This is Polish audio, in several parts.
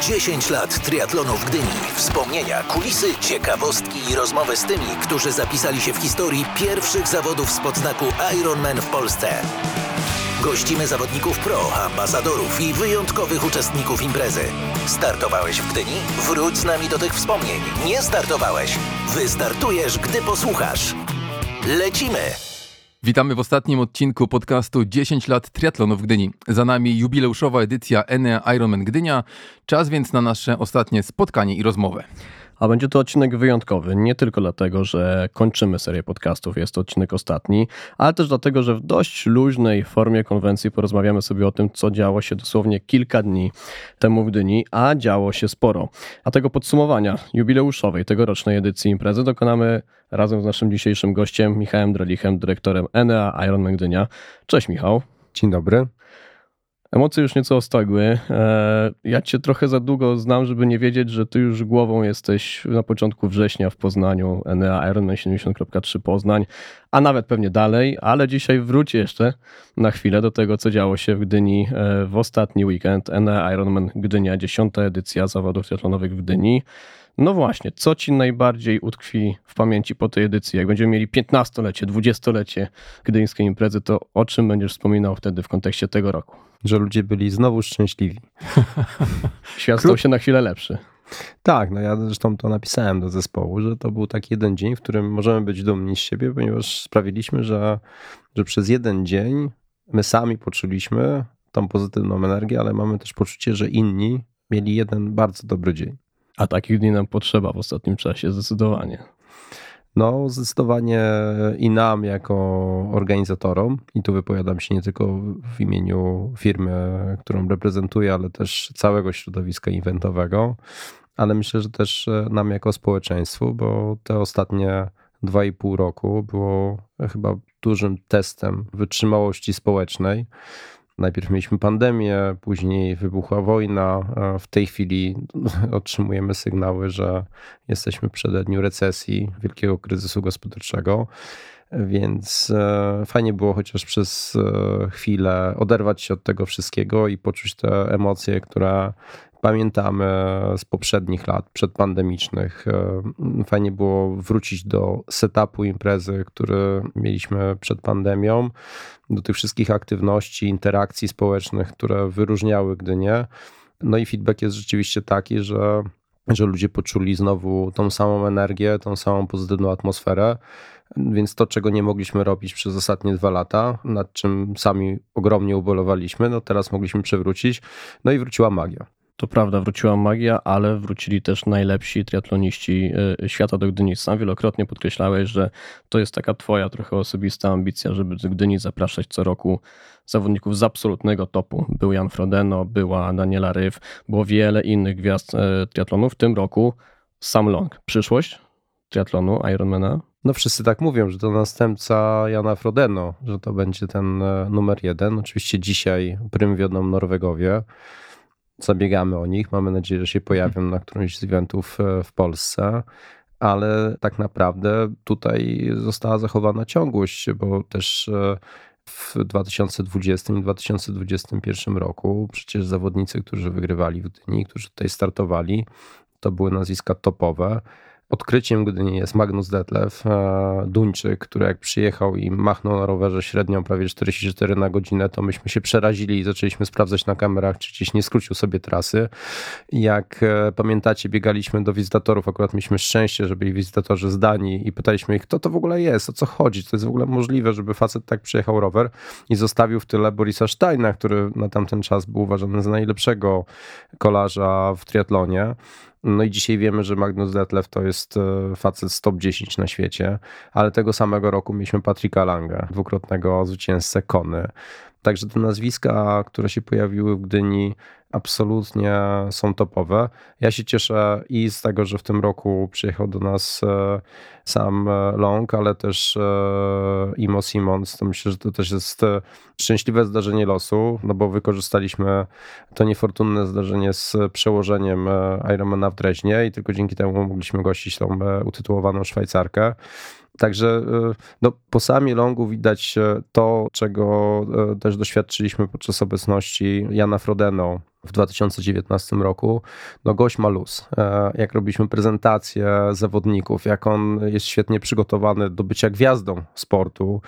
10 lat triatlonu w Gdyni. Wspomnienia, kulisy, ciekawostki i rozmowy z tymi, którzy zapisali się w historii pierwszych zawodów spod znaku Ironman w Polsce. Gościmy zawodników pro, ambasadorów i wyjątkowych uczestników imprezy. Startowałeś w Gdyni? Wróć z nami do tych wspomnień. Nie startowałeś? Wystartujesz, gdy posłuchasz. Lecimy! Witamy w ostatnim odcinku podcastu 10 lat triatlonu w Gdyni. Za nami jubileuszowa edycja Enea Ironman Gdynia. Czas więc na nasze ostatnie spotkanie i rozmowę. A będzie to odcinek wyjątkowy, nie tylko dlatego, że kończymy serię podcastów, jest to odcinek ostatni, ale też dlatego, że w dość luźnej formie konwencji porozmawiamy sobie o tym, co działo się dosłownie kilka dni temu w Gdyni, a działo się sporo. A tego podsumowania jubileuszowej tegorocznej edycji imprezy dokonamy razem z naszym dzisiejszym gościem, Michałem Drelichem, dyrektorem Enea Ironman Gdynia. Cześć Michał. Dzień dobry. Emocje już nieco ostygły. E, ja cię trochę za długo znam, żeby nie wiedzieć, że ty już głową jesteś na początku września w Poznaniu, Enea Ironman 70.3 Poznań, a nawet pewnie dalej, ale dzisiaj wróć jeszcze na chwilę do tego, co działo się w Gdyni e, w ostatni weekend. Enea Ironman Gdynia, dziesiąta edycja zawodów triatlonowych w Gdyni. No właśnie, co ci najbardziej utkwi w pamięci po tej edycji? Jak będziemy mieli 15-lecie, 20-lecie gdyńskiej imprezy, to o czym będziesz wspominał wtedy w kontekście tego roku? Że ludzie byli znowu szczęśliwi. Świat stał się na chwilę lepszy. Tak, no ja zresztą to napisałem do zespołu, że to był taki jeden dzień, w którym możemy być dumni z siebie, ponieważ sprawiliśmy, że, że przez jeden dzień my sami poczuliśmy tą pozytywną energię, ale mamy też poczucie, że inni mieli jeden bardzo dobry dzień. A takich dni nam potrzeba w ostatnim czasie, zdecydowanie. No, zdecydowanie i nam, jako organizatorom, i tu wypowiadam się nie tylko w imieniu firmy, którą reprezentuję, ale też całego środowiska eventowego, ale myślę, że też nam jako społeczeństwu, bo te ostatnie dwa i pół roku było chyba dużym testem wytrzymałości społecznej Najpierw mieliśmy pandemię, później wybuchła wojna. W tej chwili otrzymujemy sygnały, że jesteśmy w przededniu recesji, wielkiego kryzysu gospodarczego. Więc e, fajnie było chociaż przez e, chwilę oderwać się od tego wszystkiego i poczuć te emocje, które pamiętamy z poprzednich lat, przedpandemicznych. E, fajnie było wrócić do setupu imprezy, który mieliśmy przed pandemią, do tych wszystkich aktywności, interakcji społecznych, które wyróżniały Gdynię. No i feedback jest rzeczywiście taki, że, że ludzie poczuli znowu tą samą energię, tą samą pozytywną atmosferę. Więc to, czego nie mogliśmy robić przez ostatnie dwa lata, nad czym sami ogromnie ubolowaliśmy, no teraz mogliśmy przewrócić. No i wróciła magia. To prawda, wróciła magia, ale wrócili też najlepsi triatloniści y, świata do Gdyni. Sam wielokrotnie podkreślałeś, że to jest taka twoja trochę osobista ambicja, żeby do Gdyni zapraszać co roku zawodników z absolutnego topu. Był Jan Frodeno, była Daniela Ryf, było wiele innych gwiazd y, triatlonu. W tym roku Sam Long. Przyszłość triatlonu Ironmana? No wszyscy tak mówią, że to następca Jana Frodeno, że to będzie ten e, numer jeden. Oczywiście dzisiaj prym wiodą Norwegowie zabiegamy o nich. Mamy nadzieję, że się pojawią na którymś z eventów e, w Polsce. Ale tak naprawdę tutaj została zachowana ciągłość, bo też e, w 2020 i 2021 roku przecież zawodnicy, którzy wygrywali w Gdyni, którzy tutaj startowali, to były nazwiska topowe. Odkryciem Gdyni jest Magnus Detlew, e, Duńczyk, który jak przyjechał i machnął na rowerze średnią prawie 44 na godzinę, to myśmy się przerazili i zaczęliśmy sprawdzać na kamerach, czy gdzieś nie skrócił sobie trasy. Jak e, pamiętacie, biegaliśmy do wizytatorów, akurat mieliśmy szczęście, że byli wizytatorzy z Danii i pytaliśmy ich, kto to w ogóle jest, o co chodzi, to jest w ogóle możliwe, żeby facet tak przyjechał rower i zostawił w tyle Borisa Steina, który na tamten czas był uważany za najlepszego kolarza w triatlonie. No i dzisiaj wiemy, że Magnus Detlev to jest e, facet top 10 na świecie, ale tego samego roku mieliśmy Patryka Langa, dwukrotnego zwycięzcę Kony. Także te nazwiska, które się pojawiły w Gdyni, absolutnie są topowe. Ja się cieszę i z tego, że w tym roku przyjechał do nas e, sam e, Long, ale też e, Imo Simons. To myślę, że to też jest szczęśliwe zdarzenie losu, no bo wykorzystaliśmy to niefortunne zdarzenie z przełożeniem Ironmana w Dreźnie i tylko dzięki temu mogliśmy gościć tą utytułowaną Szwajcarkę. Także no, po sami longu widać to, czego też doświadczyliśmy podczas obecności Jana Frodeno w 2019 roku, no gość ma luz. E, jak robiliśmy prezentację zawodników, jak on jest świetnie przygotowany do bycia gwiazdą sportu,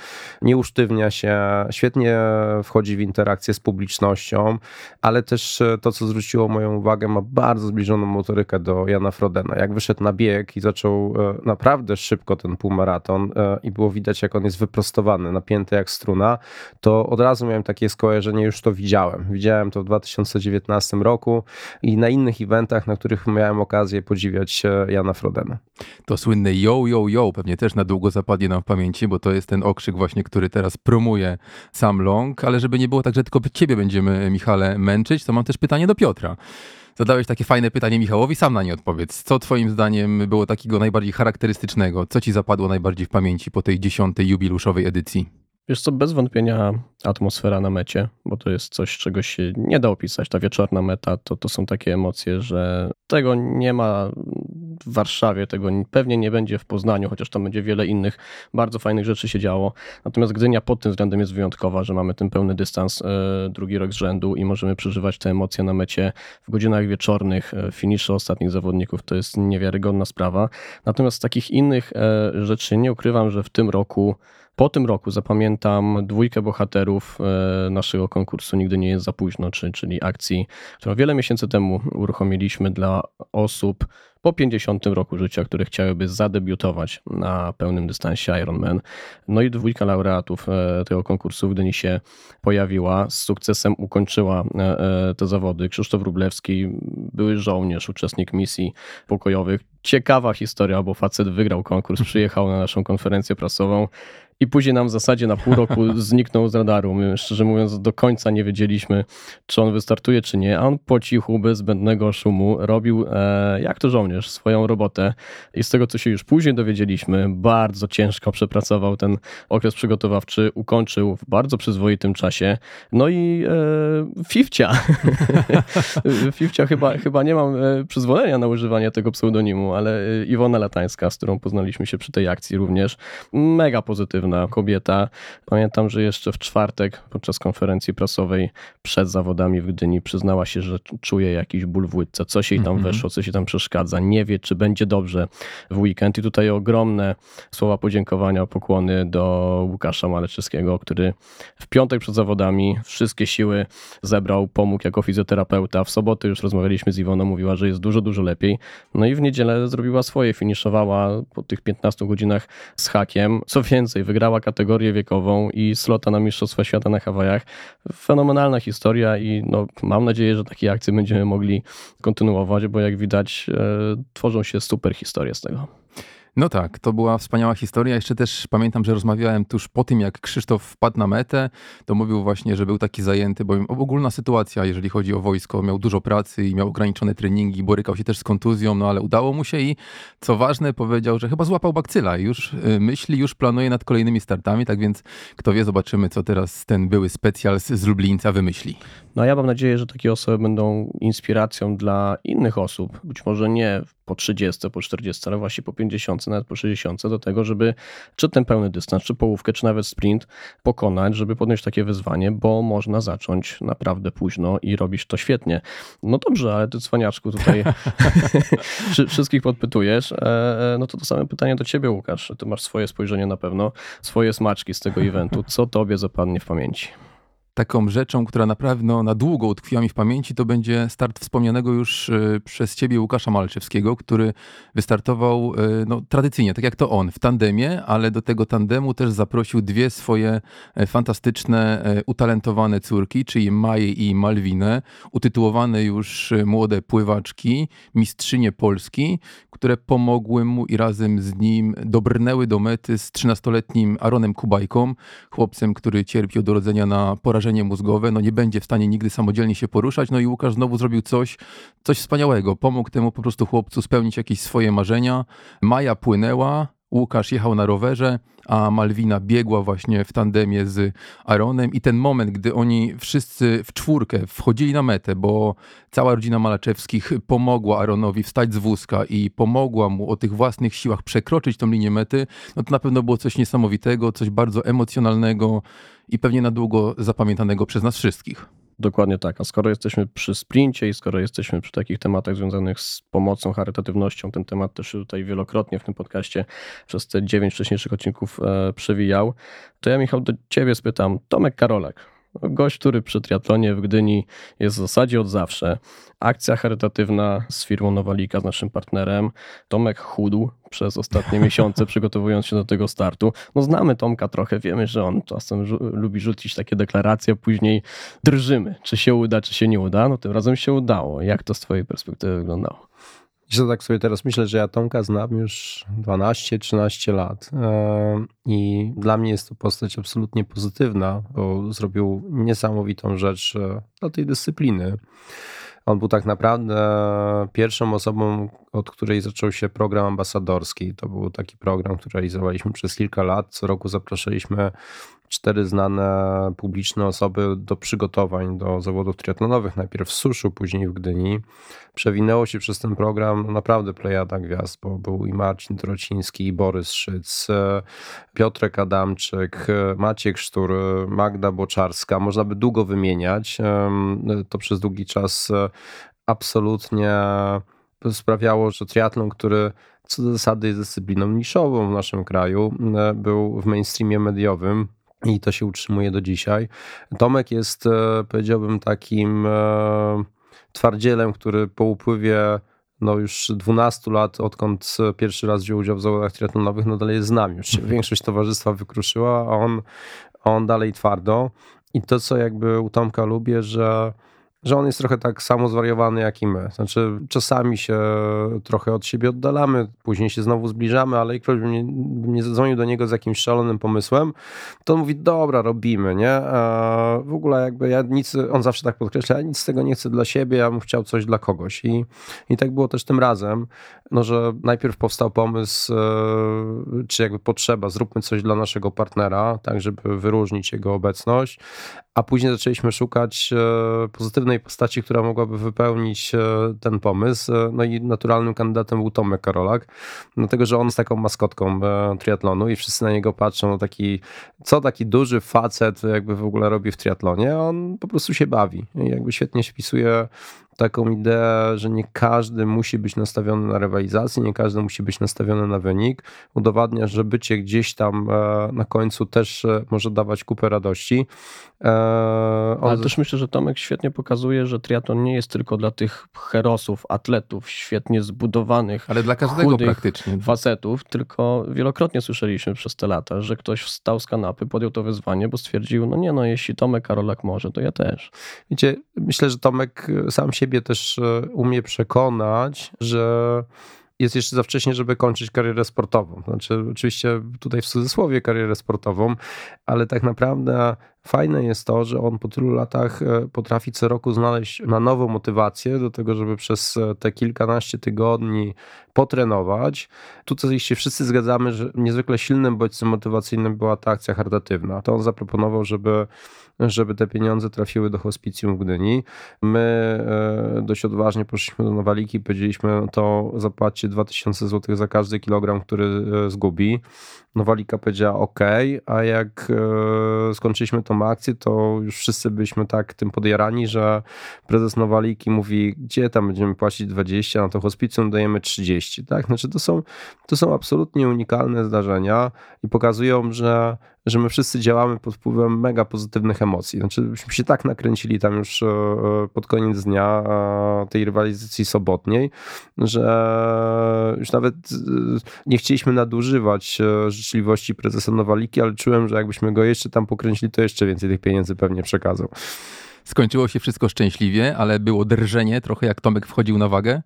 nie usztywnia się, świetnie wchodzi w interakcję z publicznością, ale też to, co zwróciło moją uwagę, ma bardzo zbliżoną motorykę do Jana Frodena. Jak wyszedł na bieg i zaczął e, naprawdę szybko ten półmaraton e, i było widać, jak on jest wyprostowany, napięty jak struna, to od razu miałem takie skojarzenie, już to widziałem. Widziałem to w 2019 2019 roku i na innych eventach, na których miałem okazję podziwiać Jana Frodena. To słynne yo, yo, yo pewnie też na długo zapadnie nam w pamięci, bo to jest ten okrzyk właśnie, który teraz promuje sam Long, ale żeby nie było tak, że tylko ciebie będziemy, Michale, męczyć, to mam też pytanie do Piotra. Zadałeś takie fajne pytanie Michałowi, sam na nie odpowiedz. Co twoim zdaniem było takiego najbardziej charakterystycznego? Co ci zapadło najbardziej w pamięci po tej dziesiątej jubiluszowej edycji? Wiesz co, bez wątpienia atmosfera na mecie, bo to jest coś, czego się nie da opisać. Ta wieczorna meta to, to są takie emocje, że tego nie ma w Warszawie, tego pewnie nie będzie w Poznaniu, chociaż tam będzie wiele innych bardzo fajnych rzeczy się działo. Natomiast Gdynia pod tym względem jest wyjątkowa, że mamy ten pełny dystans e, drugi rok z rzędu i możemy przeżywać te emocje na mecie w godzinach wieczornych, e, finisze ostatnich zawodników. To jest niewiarygodna sprawa. Natomiast z takich innych e, rzeczy nie ukrywam, że w tym roku po tym roku zapamiętam dwójkę bohaterów e, naszego konkursu Nigdy nie jest za późno, czyli akcji, którą wiele miesięcy temu uruchomiliśmy dla osób po 50 roku życia, które chciałyby zadebiutować na pełnym dystansie Ironman. No i dwójka laureatów e, tego konkursu w Gdyni się pojawiła. Z sukcesem ukończyła e, te zawody. Krzysztof Rublewski, były żołnierz, uczestnik misji pokojowych. Ciekawa historia, bo facet wygrał konkurs, przyjechał na naszą konferencję prasową i później nam w zasadzie na pół roku zniknął z radaru. My, szczerze mówiąc, do końca nie wiedzieliśmy, czy on wystartuje, czy nie, a on po cichu, bez zbędnego szumu robił, e, jak to żołnierz, swoją robotę i z tego, co się już później dowiedzieliśmy, bardzo ciężko przepracował ten okres przygotowawczy, ukończył w bardzo przyzwoitym czasie. No i e, Fifcia. Fifcia chyba, chyba nie mam e, przyzwolenia na używanie tego pseudonimu, ale e, Iwona Latańska, z którą poznaliśmy się przy tej akcji również, mega pozytywna kobieta. Pamiętam, że jeszcze w czwartek podczas konferencji prasowej przed zawodami w Gdyni przyznała się, że czuje jakiś ból w łydce, coś jej tam mm -hmm. weszło, coś jej tam przeszkadza, nie wie, czy będzie dobrze w weekend. I tutaj ogromne słowa podziękowania, pokłony do Łukasza Maleczewskiego, który w piątek przed zawodami wszystkie siły zebrał, pomógł jako fizjoterapeuta. W sobotę już rozmawialiśmy z Iwoną, mówiła, że jest dużo, dużo lepiej. No i w niedzielę zrobiła swoje, finiszowała po tych 15 godzinach z hakiem. Co więcej, wygrała kategorię wiekową i slota na Mistrzostwa Świata na Hawajach. Fenomenalna historia i no, mam nadzieję, że takie akcje będziemy mogli kontynuować, bo jak widać e, tworzą się super historie z tego. No tak, to była wspaniała historia. Jeszcze też pamiętam, że rozmawiałem tuż po tym, jak Krzysztof wpadł na metę, to mówił właśnie, że był taki zajęty, bo ogólna sytuacja, jeżeli chodzi o wojsko, miał dużo pracy i miał ograniczone treningi, borykał się też z kontuzją, no ale udało mu się i co ważne, powiedział, że chyba złapał bakcyla i już y, myśli, już planuje nad kolejnymi startami, tak więc kto wie, zobaczymy, co teraz ten były specjal z Lublińca wymyśli. No ja mam nadzieję, że takie osoby będą inspiracją dla innych osób, być może nie po 30, po 40, ale właśnie po 50, nawet po 60, do tego, żeby czy ten pełny dystans, czy połówkę, czy nawet sprint pokonać, żeby podjąć takie wyzwanie, bo można zacząć naprawdę późno i robić to świetnie. No dobrze, ale ty cwaniaczku tutaj wszystkich podpytujesz, e, e, no to to same pytanie do ciebie, Łukasz. Ty masz swoje spojrzenie na pewno, swoje smaczki z tego eventu. Co tobie zapadnie w pamięci? Taką rzeczą, która na pewno na długo utkwiła mi w pamięci, to będzie start wspomnianego już y, przez ciebie Łukasza Malczewskiego, który wystartował y, no, tradycyjnie, tak jak to on, w tandemie, ale do tego tandemu też zaprosił dwie swoje e, fantastyczne, e, utalentowane córki, czyli Maję i Malwinę, utytułowane już e, młode pływaczki, mistrzynie Polski, które pomogły mu i razem z nim dobrnęły do mety z 13-letnim Aaronem Kubajką, chłopcem, który cierpi od urodzenia na porażenie porażenie mózgowe, no nie będzie w stanie nigdy samodzielnie się poruszać. No i Łukasz znowu zrobił coś, coś wspaniałego. Pomógł temu po prostu chłopcu spełnić jakieś swoje marzenia. Maja płynęła, Łukasz jechał na rowerze, a Malwina biegła właśnie w tandemie z Aaronem i ten moment, gdy oni wszyscy w czwórkę wchodzili na metę, bo cała rodzina Malaczewskich pomogła Aaronowi wstać z wózka i pomogła mu o tych własnych siłach przekroczyć tą linię mety, no to na pewno było coś niesamowitego, coś bardzo emocjonalnego i pewnie na długo zapamiętanego przez nas wszystkich. Dokładnie tak. A skoro jesteśmy przy sprincie i skoro jesteśmy przy takich tematach związanych z pomocą, charytatywnością, ten temat też tutaj wielokrotnie w tym podcaście przez te dziewięć wcześniejszych odcinków e, przewijał, to ja Michał do ciebie spytam, Tomek Karolek, Gość, który przy triatlonie w Gdyni jest w zasadzie od zawsze. Akcja charytatywna z firmą Nowalika, z naszym partnerem. Tomek chudł przez ostatnie miesiące, przygotowując się do tego startu. No znamy Tomka trochę, wiemy, że on czasem lubi rzucić takie deklaracje, a później drżymy, czy się uda, czy się nie uda. No tym razem się udało. Jak to z twojej perspektywy wyglądało? Że tak sobie teraz myślę, że ja Tomka znam już 12-13 lat i dla mnie jest to postać absolutnie pozytywna, bo zrobił niesamowitą rzecz e, dla tej dyscypliny. On był tak naprawdę pierwszą osobą, od której zaczął się program ambasadorski. To był taki program, który realizowaliśmy przez kilka lat. Co roku zapraszaliśmy cztery znane publiczne osoby do przygotowań do zawodów triatlonowych, najpierw w Suszu, później w Gdyni. Przewinęło się przez ten program naprawdę plejada gwiazd, bo był i Marcin Trociński, i Borys Szyc, Piotrek Adamczyk, Maciek Sztur, Magda Boczarska. Można by długo wymieniać. To przez długi czas absolutnie sprawiało, że triatlon, który co do zasady jest dyscypliną niszową w naszym kraju, był w mainstreamie mediowym i to się utrzymuje do dzisiaj. Tomek jest, e, powiedziałbym, takim e, twardzielem, który po upływie no już 12 lat, odkąd pierwszy raz wziął udział w zawodach triatlonowych, no dalej jest z nami. Już większość towarzystwa wykruszyła, a on, on dalej twardo. I to, co jakby u Tomka lubię, że że on jest trochę tak samo zwariowany jak i my. Znaczy, czasami się trochę od siebie oddalamy, później się znowu zbliżamy, ale jak ktoś by mnie, mnie zadzwonił do niego z jakimś szalonym pomysłem, to on mówi, dobra, robimy, nie? A w ogóle jakby ja nic, on zawsze tak podkreśla, ja nic z tego nie chcę dla siebie, ja bym chciał coś dla kogoś. I, i tak było też tym razem, no, że najpierw powstał pomysł, e, czy jakby potrzeba, zróbmy coś dla naszego partnera, tak, żeby wyróżnić jego obecność, a później zaczęliśmy szukać e, pozytywnej postaci, która mogłaby wypełnić e, ten pomysł. E, no i naturalnym kandydatem był Tomek Karolak, dlatego że on jest taką maskotką triatlonu i wszyscy na niego patrzą, no taki, co taki duży facet jakby w ogóle robi w triatlonie, on po prostu się bawi jakby świetnie się wpisuje taką ideę, że nie każdy musi być nastawiony na rywalizację, nie każdy musi być nastawiony na wynik. Udowadnia, że bycie gdzieś tam e, na końcu też e, może dawać kupę radości. E, Ale też myślę, że Tomek świetnie pokazuje, że triatlon nie jest tylko dla tych herosów, atletów, świetnie zbudowanych, ale dla każdego praktycznie facetów, tylko wielokrotnie słyszeliśmy przez te lata, że ktoś wstał z kanapy, podjął to wyzwanie, bo stwierdził, no nie no, jeśli Tomek Karolak może, to ja też. Wiecie, myślę, że Tomek sam się siebie też e, umie przekonać, że jest jeszcze za wcześnie, żeby kończyć karierę sportową. Znaczy, oczywiście tutaj w cudzysłowie karierę sportową, ale tak naprawdę fajne jest to, że on po tylu latach e, potrafi co roku znaleźć na nową motywację do tego, żeby przez e, te kilkanaście tygodni potrenować. Tutaj się wszyscy zgadzamy, że niezwykle silnym bodźcem motywacyjnym była ta akcja charytatywna. To on zaproponował, żeby żeby te pieniądze trafiły do hospicjum w Gdyni. My e, dość odważnie poszliśmy do Nowaliki i powiedzieliśmy, to zapłaćcie 2000 zł za każdy kilogram, który zgubi. Nowalika powiedziała ok, a jak skończyliśmy tą akcję, to już wszyscy byliśmy tak tym podjarani, że prezes Nowaliki mówi, gdzie tam będziemy płacić 20, na to hospicjum dajemy 30. Tak? Znaczy to są, to są absolutnie unikalne zdarzenia i pokazują, że że my wszyscy działamy pod wpływem mega pozytywnych emocji. Znaczy, byśmy się tak nakręcili tam już e, pod koniec dnia e, tej rywalizacji sobotniej, że już nawet e, nie chcieliśmy nadużywać życzliwości prezesa Nowaliki, ale czułem, że jakbyśmy go jeszcze tam pokręcili, to jeszcze więcej tych pieniędzy pewnie przekazał. Skończyło się wszystko szczęśliwie, ale było drżenie trochę jak Tomek wchodził na wagę?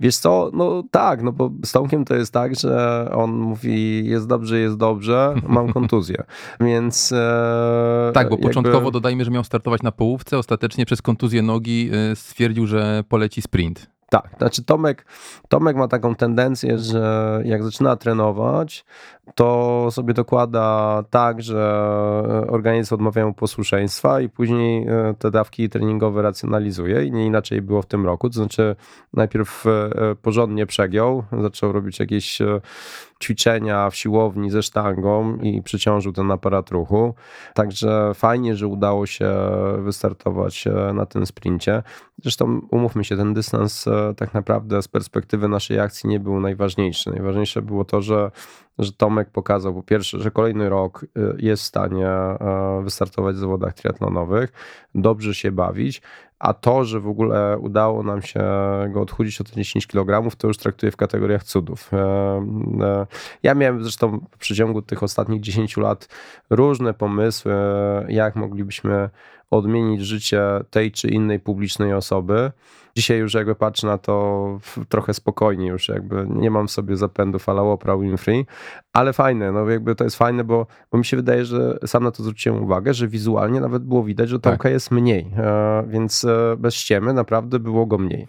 Wiesz co, no tak, no bo z Tomkiem to jest tak, że on mówi jest dobrze, jest dobrze, mam kontuzję, więc... E, tak, bo jakby... początkowo dodajmy, że miał startować na połówce, ostatecznie przez kontuzję nogi e, stwierdził, że poleci sprint. Tak, znaczy Tomek, Tomek ma taką tendencję, że jak zaczyna trenować, to sobie dokłada tak, że organizm odmawia mu posłuszeństwa i później e, te dawki treningowe racjonalizuje i nie inaczej było w tym roku. To znaczy najpierw e, porządnie przegiął, zaczął robić jakieś e, ćwiczenia w siłowni ze sztangą i przyciążył ten aparat ruchu. Także fajnie, że udało się wystartować na tym sprincie. Zresztą umówmy się, ten dystans tak naprawdę z perspektywy naszej akcji nie był najważniejszy. Najważniejsze było to, że że Tomek pokazał po pierwsze, że kolejny rok y, jest w stanie e, wystartować w zawodach triatlonowych, dobrze się bawić, a to, że w ogóle udało nam się go odchudzić o te 10 kg, to już traktuję w kategoriach cudów. E, e, ja miałem zresztą w przeciągu tych ostatnich 10 lat różne pomysły, jak moglibyśmy odmienić życie tej czy innej publicznej osoby. Dzisiaj już jakby patrzę na to trochę spokojniej już jakby nie mam w sobie zapędów ala Oprah Winfrey, ale fajne, no jakby to jest fajne, bo, bo mi się wydaje, że sam na to zwróciłem uwagę, że wizualnie nawet było widać, że Tomka tak. jest mniej, e, więc bez ściemy naprawdę było go mniej.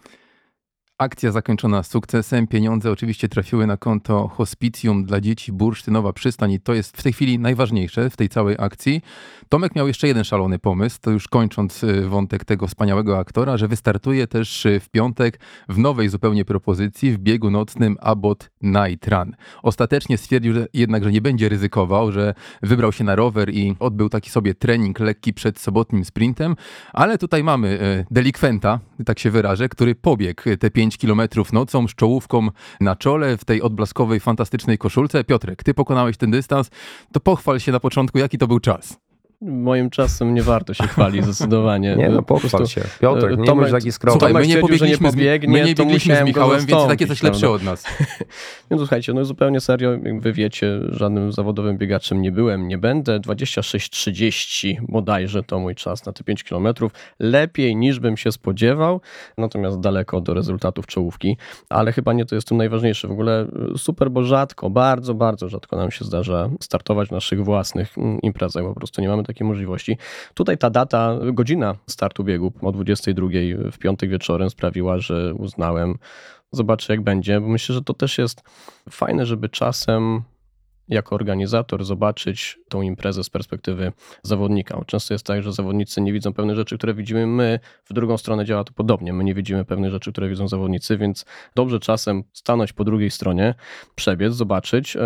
Akcja zakończona sukcesem. Pieniądze oczywiście trafiły na konto Hospicjum dla dzieci Bursztynowa Przystań i to jest w tej chwili najważniejsze w tej całej akcji. Tomek miał jeszcze jeden szalony pomysł, to już kończąc y, wątek tego wspaniałego aktora, że wystartuje też y, w piątek w nowej zupełnie propozycji w biegu nocnym Abbott Night Run. Ostatecznie stwierdził że jednak, że nie będzie ryzykował, że wybrał się na rower i odbył taki sobie trening lekki przed sobotnim sprintem, ale tutaj mamy y, delikwenta, tak się wyrażę, który pobiegł te 5 5 kilometrów nocą z czołówką na czole w tej odblaskowej, fantastycznej koszulce. Piotrek, ty pokonałeś ten dystans, to pochwal się na początku, jaki to był czas. Moim czasem nie warto się chwalić zdecydowanie. Nie, no pochwal się. Piotrek, nie Tomek, taki skromny. Słuchaj, my nie pobiegliśmy, nie pobiegnie, my nie biegliśmy z Michałem, więc tak jesteś lepszy od nas. no słuchajcie, no zupełnie serio, jak wy wiecie, żadnym zawodowym biegaczem nie byłem, nie będę. 26-30 bodajże to mój czas na te 5 kilometrów. Lepiej niż bym się spodziewał, natomiast daleko do rezultatów czołówki, ale chyba nie to jest tym najważniejsze. W ogóle super, bo rzadko, bardzo, bardzo rzadko nam się zdarza startować w naszych własnych mm, imprezach. Po prostu nie mamy takiej możliwości. Tutaj ta data, godzina startu biegu o 22 w piątek wieczorem sprawiła, że uznałem, zobaczę jak będzie, bo myślę, że to też jest fajne, żeby czasem jako organizator zobaczyć tą imprezę z perspektywy zawodnika. Często jest tak, że zawodnicy nie widzą pewnych rzeczy, które widzimy my. W drugą stronę działa to podobnie. My nie widzimy pewnych rzeczy, które widzą zawodnicy, więc dobrze czasem stanąć po drugiej stronie, przebiec, zobaczyć. E,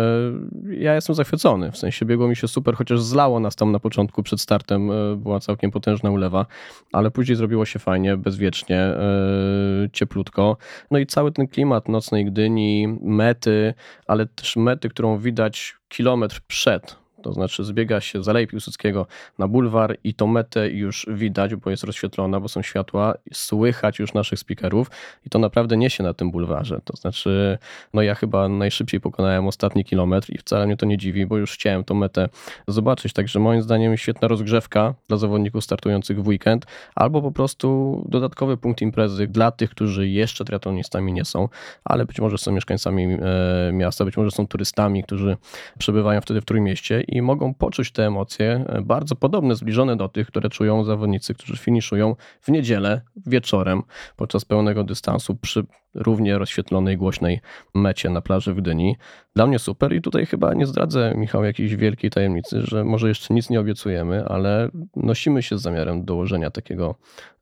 ja jestem zachwycony. W sensie biegło mi się super, chociaż zlało nas tam na początku przed startem. E, była całkiem potężna ulewa, ale później zrobiło się fajnie, bezwiecznie, e, cieplutko. No i cały ten klimat nocnej Gdyni, mety, ale też mety, którą widać kilometr przed to znaczy zbiega się z Alei Piłsudskiego na bulwar i tą metę już widać, bo jest rozświetlona, bo są światła, słychać już naszych speakerów i to naprawdę niesie na tym bulwarze. To znaczy, no ja chyba najszybciej pokonałem ostatni kilometr i wcale mnie to nie dziwi, bo już chciałem tą metę zobaczyć. Także moim zdaniem świetna rozgrzewka dla zawodników startujących w weekend, albo po prostu dodatkowy punkt imprezy dla tych, którzy jeszcze triatlonistami nie są, ale być może są mieszkańcami e, miasta, być może są turystami, którzy przebywają wtedy w Trójmieście i mogą poczuć te emocje e, bardzo podobne, zbliżone do tych, które czują zawodnicy, którzy finiszują w niedzielę wieczorem podczas pełnego dystansu przy równie rozświetlonej, głośnej mecie na plaży w Gdyni. Dla mnie super i tutaj chyba nie zdradzę, Michał, jakiejś wielkiej tajemnicy, że może jeszcze nic nie obiecujemy, ale nosimy się z zamiarem dołożenia takiego,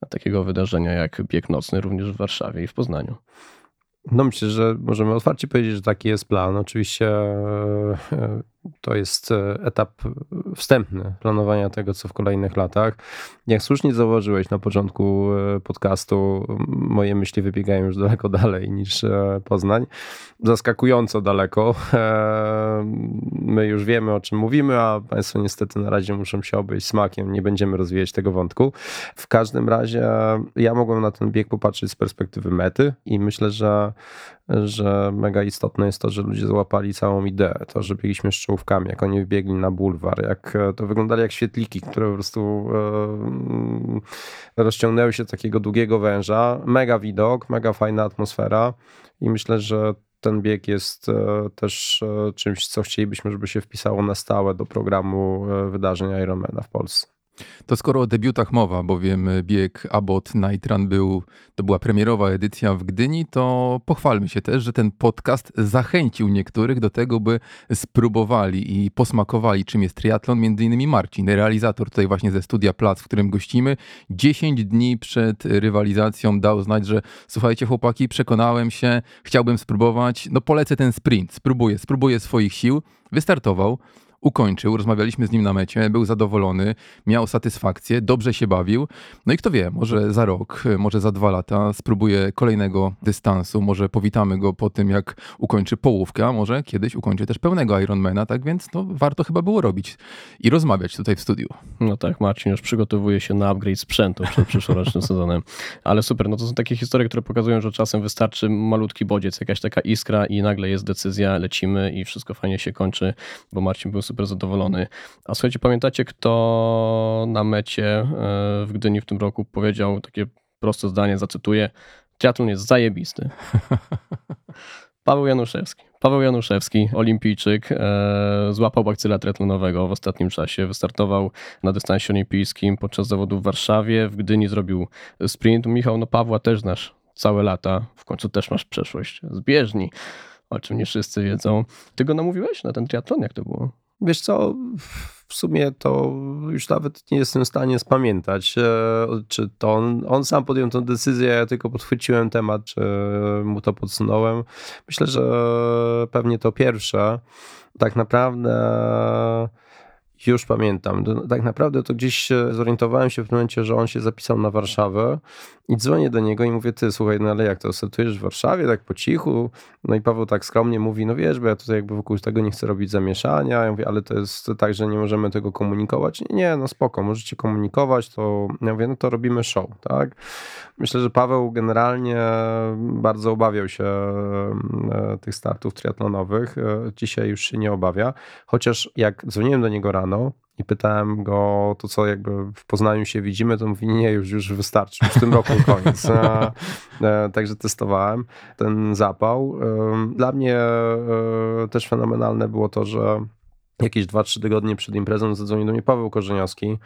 takiego wydarzenia jak bieg nocny również w Warszawie i w Poznaniu. No myślę, że możemy otwarcie powiedzieć, że taki jest plan. Oczywiście e, to jest e, etap wstępny planowania tego, co w kolejnych latach. Jak słusznie zauważyłeś na początku e, podcastu, moje myśli wybiegają już daleko dalej niż e, Poznań. Zaskakująco daleko. My już wiemy, o czym mówimy, a Państwo niestety na razie muszą się obejść smakiem. Nie będziemy rozwijać tego wątku. W każdym razie ja mogłem na ten bieg popatrzeć z perspektywy mety i myślę, że że mega istotne jest to, że ludzie złapali całą ideę. To, że biegliśmy z jak oni biegli na bulwar, jak e, to wyglądali jak świetliki, które po prostu e, rozciągnęły się takiego długiego węża. Mega widok, mega fajna atmosfera i myślę, że ten bieg jest e, też czymś, co chcielibyśmy, żeby się wpisało na stałe do programu wydarzeń Ironmana w Polsce. To skoro o debiutach mowa, bowiem bieg Abbott Night Run był, to była premierowa edycja w Gdyni, to pochwalmy się też, że ten podcast zachęcił niektórych do tego, by spróbowali i posmakowali, czym jest triatlon. Między innymi Marcin, realizator tutaj właśnie ze studia Plac, w którym gościmy, 10 dni przed rywalizacją dał znać, że słuchajcie chłopaki, przekonałem się, chciałbym spróbować, no polecę ten sprint, spróbuję, spróbuję swoich sił. Wystartował ukończył, rozmawialiśmy z nim na mecie, był zadowolony, miał satysfakcję, dobrze się bawił. No i kto wie, może za rok, może za dwa lata spróbuje kolejnego dystansu, może powitamy go po tym, jak ukończy połówkę, a może kiedyś ukończy też pełnego Ironmana, tak więc no, warto chyba było robić i rozmawiać tutaj w studiu. No tak, Marcin już przygotowuje się na upgrade sprzętu przed przyszłorocznym sezonem. Ale super, no to są takie historie, które pokazują, że czasem wystarczy malutki bodziec, jakaś taka iskra i nagle jest decyzja, lecimy i wszystko fajnie się kończy, bo Marcin był super zadowolony. A słuchajcie, pamiętacie, kto na mecie e, w Gdyni w tym roku powiedział takie proste zdanie, zacytuję, triatlon jest zajebisty. Paweł Januszewski. Paweł Januszewski, olimpijczyk, e, złapał bakcyla triatlonowego w ostatnim czasie. Wystartował na dystansie olimpijskim podczas zawodów w Warszawie. W Gdyni zrobił sprint. Michał, no Pawła też znasz całe lata. W końcu też masz przeszłość z bieżni, o czym nie wszyscy wiedzą. Ty go namówiłeś na ten triatlon? Jak to było? Wiesz co, w sumie to już nawet nie jestem w stanie spamiętać, e, czy to on, on sam podjął tę decyzję, ja tylko podchwyciłem temat, czy mu to podsunąłem. Myślę, że pewnie to pierwsze. Tak naprawdę już pamiętam. Tak naprawdę to gdzieś zorientowałem się w momencie, że on się zapisał na Warszawę i dzwonię do niego i mówię, ty słuchaj, no ale jak to, startujesz w Warszawie tak po cichu? No i Paweł tak skromnie mówi, no wiesz, bo ja tutaj jakby wokół tego nie chcę robić zamieszania. Ja mówię, ale to jest tak, że nie możemy tego komunikować. Nie, nie no spoko, możecie komunikować, to ja mówię, no to robimy show, tak? Myślę, że Paweł generalnie bardzo obawiał się e, tych startów triatlonowych. E, dzisiaj już się nie obawia, chociaż jak dzwoniłem do niego rano, i pytałem go, to co jakby w Poznaniu się widzimy, to mówi, nie, już, już wystarczy, już w tym roku koniec. E, także testowałem ten zapał. Dla mnie też fenomenalne było to, że jakieś 2-3 tygodnie przed imprezą zadzwonił do mnie Paweł Korzeniowski,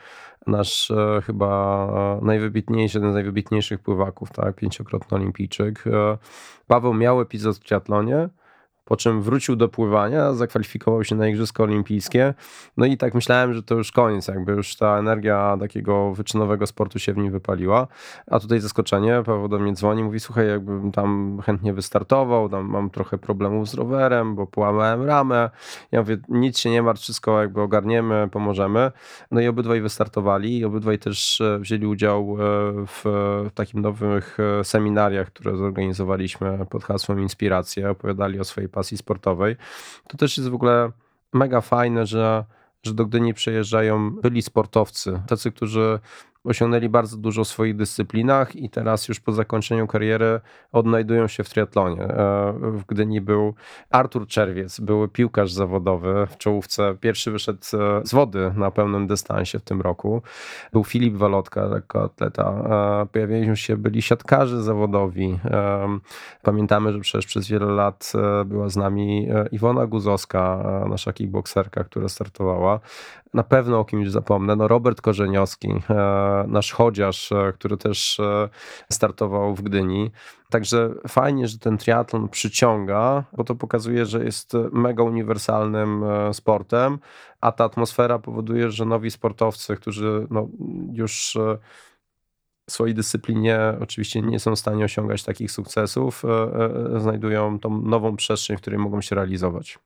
nasz e, chyba najwybitniejszy, jeden z najwybitniejszych pływaków, tak, pięciokrotny olimpijczyk. E, Paweł miał epizod w triatlonie, po czym wrócił do pływania, zakwalifikował się na Igrzyska Olimpijskie. No i tak myślałem, że to już koniec, jakby już ta energia takiego wyczynowego sportu się w nim wypaliła. A tutaj zaskoczenie, Paweł do mnie dzwoni, mówi, słuchaj, jakbym tam chętnie wystartował, tam mam trochę problemów z rowerem, bo połamałem ramę. Ja mówię, nic się nie martw, wszystko jakby ogarniemy, pomożemy. No i obydwaj wystartowali i obydwaj też e, wzięli udział e, w, takich nowych e, seminariach, które zorganizowaliśmy pod hasłem Inspiracja, opowiadali o swojej pasji sportowej. To też jest w ogóle mega fajne, że, że do Gdyni przyjeżdżają byli sportowcy, tacy, którzy osiągnęli bardzo dużo w swoich dyscyplinach i teraz już po zakończeniu kariery odnajdują się w triatlonie. E, w Gdyni był Artur Czerwiec, był piłkarz zawodowy w czołówce. Pierwszy wyszedł e, z wody na pełnym dystansie w tym roku. Był Filip Walotka, atleta. E, Pojawiali się, byli siatkarze zawodowi. Pamiętamy, że przecież przez wiele lat była z nami Iwona Guzowska, nasza kickbokserka, która startowała na pewno o kimś zapomnę. No Robert Korzeniowski, nasz chodziarz, e, który też e, startował w Gdyni. Także fajnie, że ten triatlon przyciąga, bo to pokazuje, że jest mega uniwersalnym sportem, a ta atmosfera powoduje, że nowi sportowcy, którzy no już swojej dyscyplinie oczywiście nie są w stanie osiągać takich sukcesów, e, e, znajdują tą nową przestrzeń, w której mogą się realizować.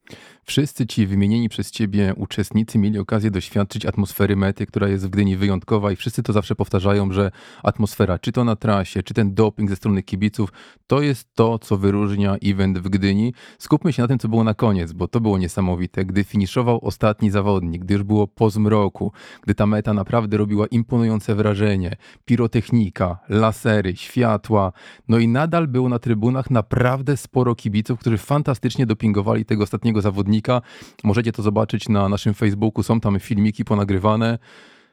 Wszyscy ci wymienieni przez ciebie uczestnicy mieli okazję doświadczyć atmosfery mety, która jest w Gdyni wyjątkowa i wszyscy to zawsze powtarzają, że atmosfera, czy to na trasie, czy ten doping ze strony kibiców, to jest to, co wyróżnia event w Gdyni. Skupmy się na tym, co było na koniec, bo to było niesamowite. Gdy finiszował ostatni zawodnik, gdy już było po zmroku, gdy ta meta naprawdę robiła imponujące wrażenie, pirotechnika technika, lasery, światła. No i nadal było na trybunach naprawdę sporo kibiców, którzy fantastycznie dopingowali tego ostatniego zawodnika. Możecie to zobaczyć na naszym Facebooku, są tam filmiki ponagrywane.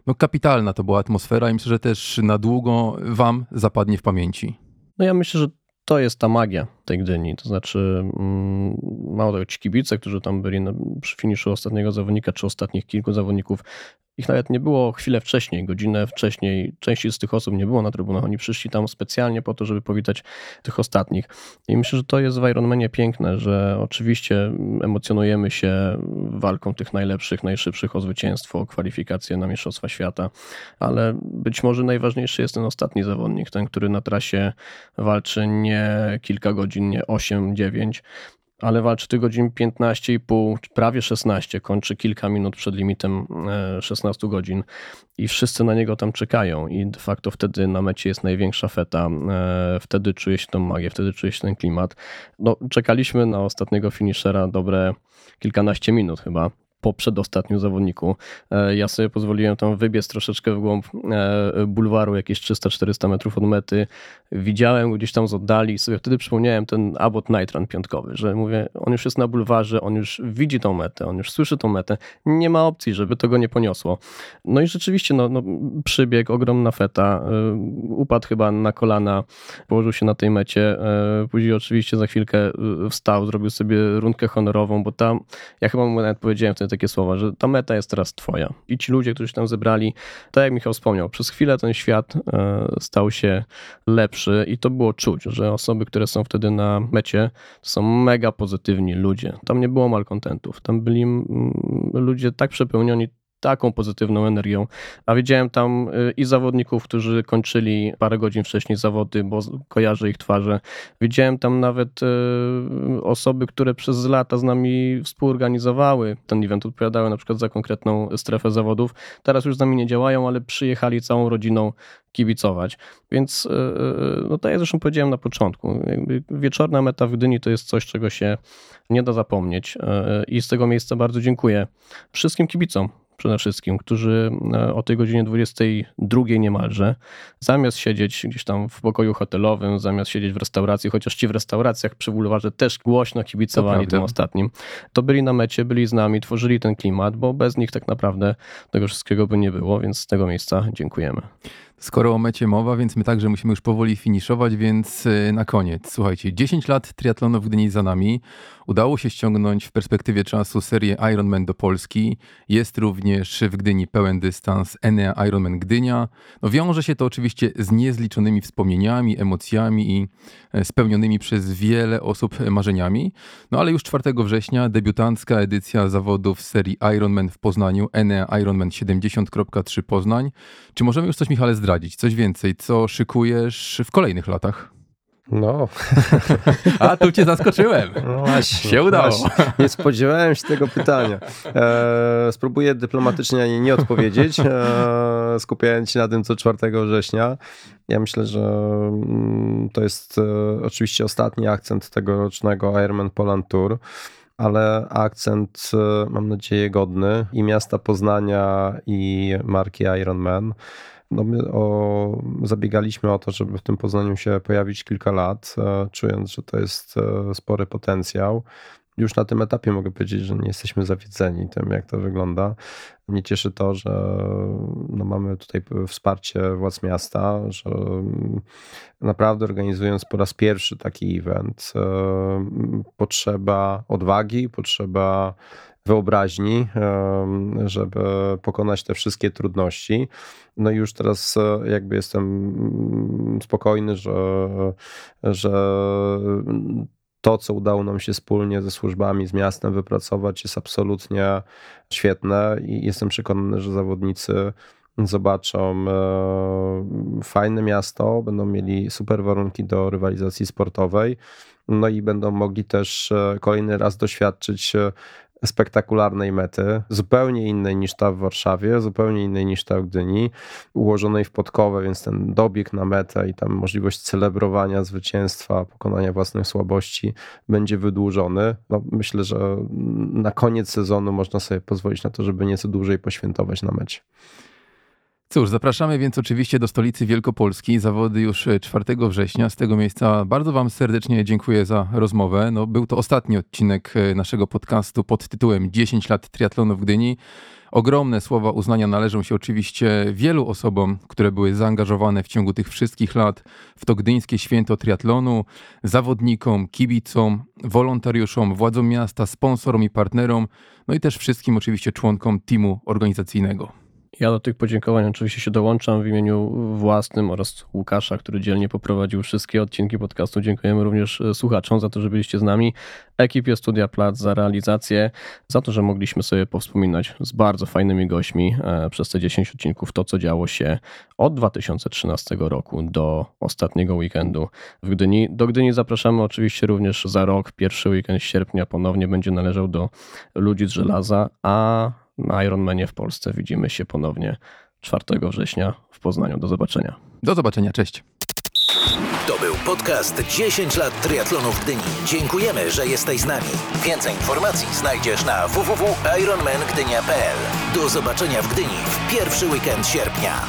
No kapitalna to była atmosfera i myślę, że też na długo wam zapadnie w pamięci. No ja myślę, że to jest ta magia tej Gdyni. To znaczy, mm, mało tego, ci kibice, którzy tam byli przy finiszu ostatniego zawodnika, czy ostatnich kilku zawodników, ich nawet nie było chwilę wcześniej, godzinę wcześniej. Części z tych osób nie było na trybunach. Oni przyszli tam specjalnie po to, żeby powitać tych ostatnich. I myślę, że to jest w Ironmanie piękne, że oczywiście emocjonujemy się walką tych najlepszych, najszybszych o zwycięstwo, o kwalifikacje na Mistrzostwa Świata, ale być może najważniejszy jest ten ostatni zawodnik, ten, który na trasie walczy nie kilka godzin, nie 8, 9, ale walczy tych godzin 15,5, prawie 16, kończy kilka minut przed limitem 16 e, godzin i wszyscy na niego tam czekają i de facto wtedy na mecie jest największa feta, e, wtedy czuje się tą magię, wtedy czuje się ten klimat. No, czekaliśmy na ostatniego finishera dobre kilkanaście minut chyba, po przedostatnim zawodniku. E, ja sobie pozwoliłem tam wybiec troszeczkę w głąb e, bulwaru, jakieś 300-400 metrów od mety. Widziałem gdzieś tam z oddali i sobie wtedy przypomniałem ten Abbott Nitran piątkowy, że mówię, on już jest na bulwarze, on już widzi tą metę, on już słyszy tą metę. Nie ma opcji, żeby to go nie poniosło. No i rzeczywiście no, no, przybieg, ogromna feta, e, upadł chyba na kolana, położył się na tej mecie. Później oczywiście za chwilkę wstał, zrobił sobie rundkę honorową, bo tam, ja chyba mu nawet powiedziałem wtedy takie słowa, że ta meta jest teraz twoja. I ci ludzie, którzy się tam zebrali, tak jak Michał wspomniał, przez chwilę ten świat e, stał się lepszy i to było czuć, że osoby, które są wtedy na mecie, to są mega pozytywni ludzie. Tam nie było malkontentów. Tam byli mm, ludzie tak przepełnioni taką pozytywną energią. A widziałem tam y, i zawodników, którzy kończyli parę godzin wcześniej zawody, bo kojarzę ich twarze. Widziałem tam nawet y, osoby, które przez lata z nami współorganizowały ten event, odpowiadały na przykład za konkretną strefę zawodów. Teraz już z nami nie działają, ale przyjechali całą rodziną kibicować. Więc y, no tak jak zresztą powiedziałem na początku, wieczorna meta w Gdyni to jest coś, czego się nie da zapomnieć i z tego miejsca bardzo dziękuję wszystkim kibicom, przede wszystkim, którzy e, o tej godzinie 22 niemalże, zamiast siedzieć gdzieś tam w pokoju hotelowym, zamiast siedzieć w restauracji, chociaż ci w restauracjach przy bulwarze też głośno kibicowali tym ostatnim, to byli na mecie, byli z nami, tworzyli ten klimat, bo bez nich tak naprawdę tego wszystkiego by nie było, więc z tego miejsca dziękujemy. Skoro o mecie mowa, więc my także musimy już powoli finiszować, więc y, na koniec. Słuchajcie, 10 lat triatlonu w Gdyni za nami. Udało się ściągnąć w perspektywie czasu serię Ironman do Polski. Jest również w Gdyni pełen dystans Enea Ironman Gdynia. No wiąże się to oczywiście z niezliczonymi wspomnieniami, emocjami i e, spełnionymi przez wiele osób marzeniami. No ale już 4 września debiutancka edycja zawodów serii Ironman w Poznaniu, Enea Ironman 70.3 Poznań. Czy możemy już coś, Michale, zdradzić? Coś więcej? Co szykujesz w kolejnych latach? No. A tu cię zaskoczyłem. No właśnie. Się udało. Właśnie. Nie spodziewałem się tego pytania. E, spróbuję dyplomatycznie nie odpowiedzieć, e, skupiając się na tym, co 4 września. Ja myślę, że mm, to jest e, oczywiście ostatni akcent tegorocznego Ironman Poland Tour ale akcent, e, mam nadzieję, godny i miasta Poznania, i marki Ironman. No my o, zabiegaliśmy o to, żeby w tym Poznaniu się pojawić kilka lat, e, czując, że to jest e, spory potencjał. Już na tym etapie mogę powiedzieć, że nie jesteśmy zawiedzeni tym, jak to wygląda. Mnie cieszy to, że no mamy tutaj wsparcie władz miasta, że naprawdę organizując po raz pierwszy taki event, e, potrzeba odwagi, potrzeba wyobraźni, żeby pokonać te wszystkie trudności. No i już teraz e, jakby jestem mm, spokojny, że, że to, co udało nam się wspólnie ze służbami, z miastem wypracować, jest absolutnie świetne i jestem przekonany, że zawodnicy zobaczą e, fajne miasto, będą mieli super warunki do rywalizacji sportowej, no i będą mogli też e, kolejny raz doświadczyć spektakularnej mety, zupełnie innej niż ta w Warszawie, zupełnie innej niż ta w Gdyni, ułożonej w podkowę, więc ten dobieg na metę i tam możliwość celebrowania zwycięstwa, pokonania własnych słabości będzie wydłużony. No, myślę, że na koniec sezonu można sobie pozwolić na to, żeby nieco dłużej poświętować na mecie. Cóż, zapraszamy więc oczywiście do stolicy Wielkopolski. Zawody już 4 e, września. Z tego miejsca bardzo Wam serdecznie dziękuję za rozmowę. No, był to ostatni odcinek e, naszego podcastu pod tytułem 10 lat triatlonu w Gdyni. Ogromne słowa uznania należą się oczywiście wielu osobom, które były zaangażowane w ciągu tych wszystkich lat w to gdyńskie święto triatlonu, zawodnikom, kibicom, wolontariuszom, władzom miasta, sponsorom i partnerom, no i też wszystkim oczywiście członkom teamu organizacyjnego. Ja do tych podziękowań oczywiście się dołączam w imieniu własnym oraz Łukasza, który dzielnie poprowadził wszystkie odcinki podcastu. Dziękujemy również e, słuchaczom za to, że byliście z nami, ekipie Studia Plac za realizację, za to, że mogliśmy sobie powspominać z bardzo fajnymi gośćmi e, przez te 10 odcinków to, co działo się od 2013 roku do ostatniego weekendu w Gdyni. Do Gdyni zapraszamy oczywiście również za rok. Pierwszy weekend sierpnia ponownie będzie należał do ludzi z żelaza, a na Ironmanie w Polsce. Widzimy się ponownie 4 września w Poznaniu. Do zobaczenia. Do zobaczenia, cześć. To był podcast 10 lat triatlonu w Gdyni. Dziękujemy, że jesteś z nami. Więcej informacji znajdziesz na www.ironmangdynia.pl. Do zobaczenia w Gdyni w pierwszy weekend sierpnia.